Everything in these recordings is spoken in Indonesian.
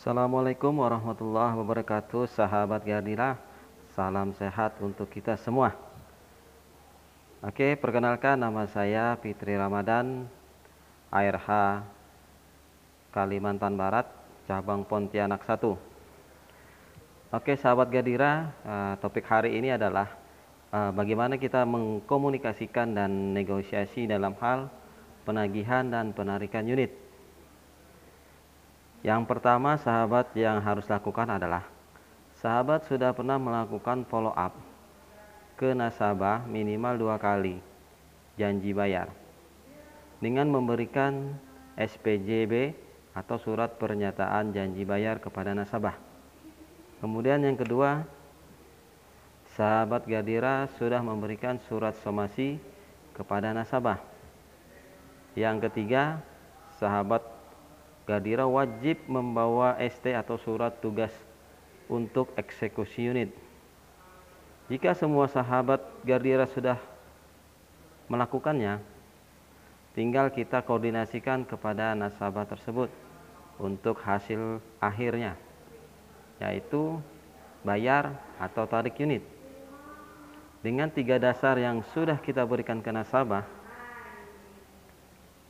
Assalamualaikum warahmatullahi wabarakatuh Sahabat Gardira Salam sehat untuk kita semua. Oke perkenalkan nama saya Fitri Ramadan ARH Kalimantan Barat Cabang Pontianak 1 Oke sahabat Gadira eh, Topik hari ini adalah eh, Bagaimana kita mengkomunikasikan dan negosiasi dalam hal Penagihan dan penarikan unit yang pertama sahabat yang harus lakukan adalah sahabat sudah pernah melakukan follow up ke nasabah minimal dua kali janji bayar dengan memberikan SPJB atau surat pernyataan janji bayar kepada nasabah. Kemudian yang kedua, sahabat Gadira sudah memberikan surat somasi kepada nasabah. Yang ketiga, sahabat Gadira wajib membawa ST atau surat tugas untuk eksekusi unit. Jika semua sahabat Gadira sudah melakukannya, tinggal kita koordinasikan kepada nasabah tersebut untuk hasil akhirnya, yaitu bayar atau tarik unit. Dengan tiga dasar yang sudah kita berikan ke nasabah,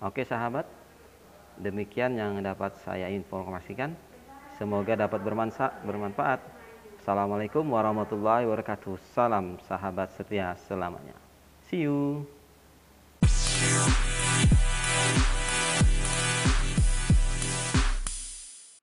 oke sahabat, Demikian yang dapat saya informasikan. Semoga dapat bermanfaat. Assalamualaikum warahmatullahi wabarakatuh. Salam sahabat setia selamanya. See you.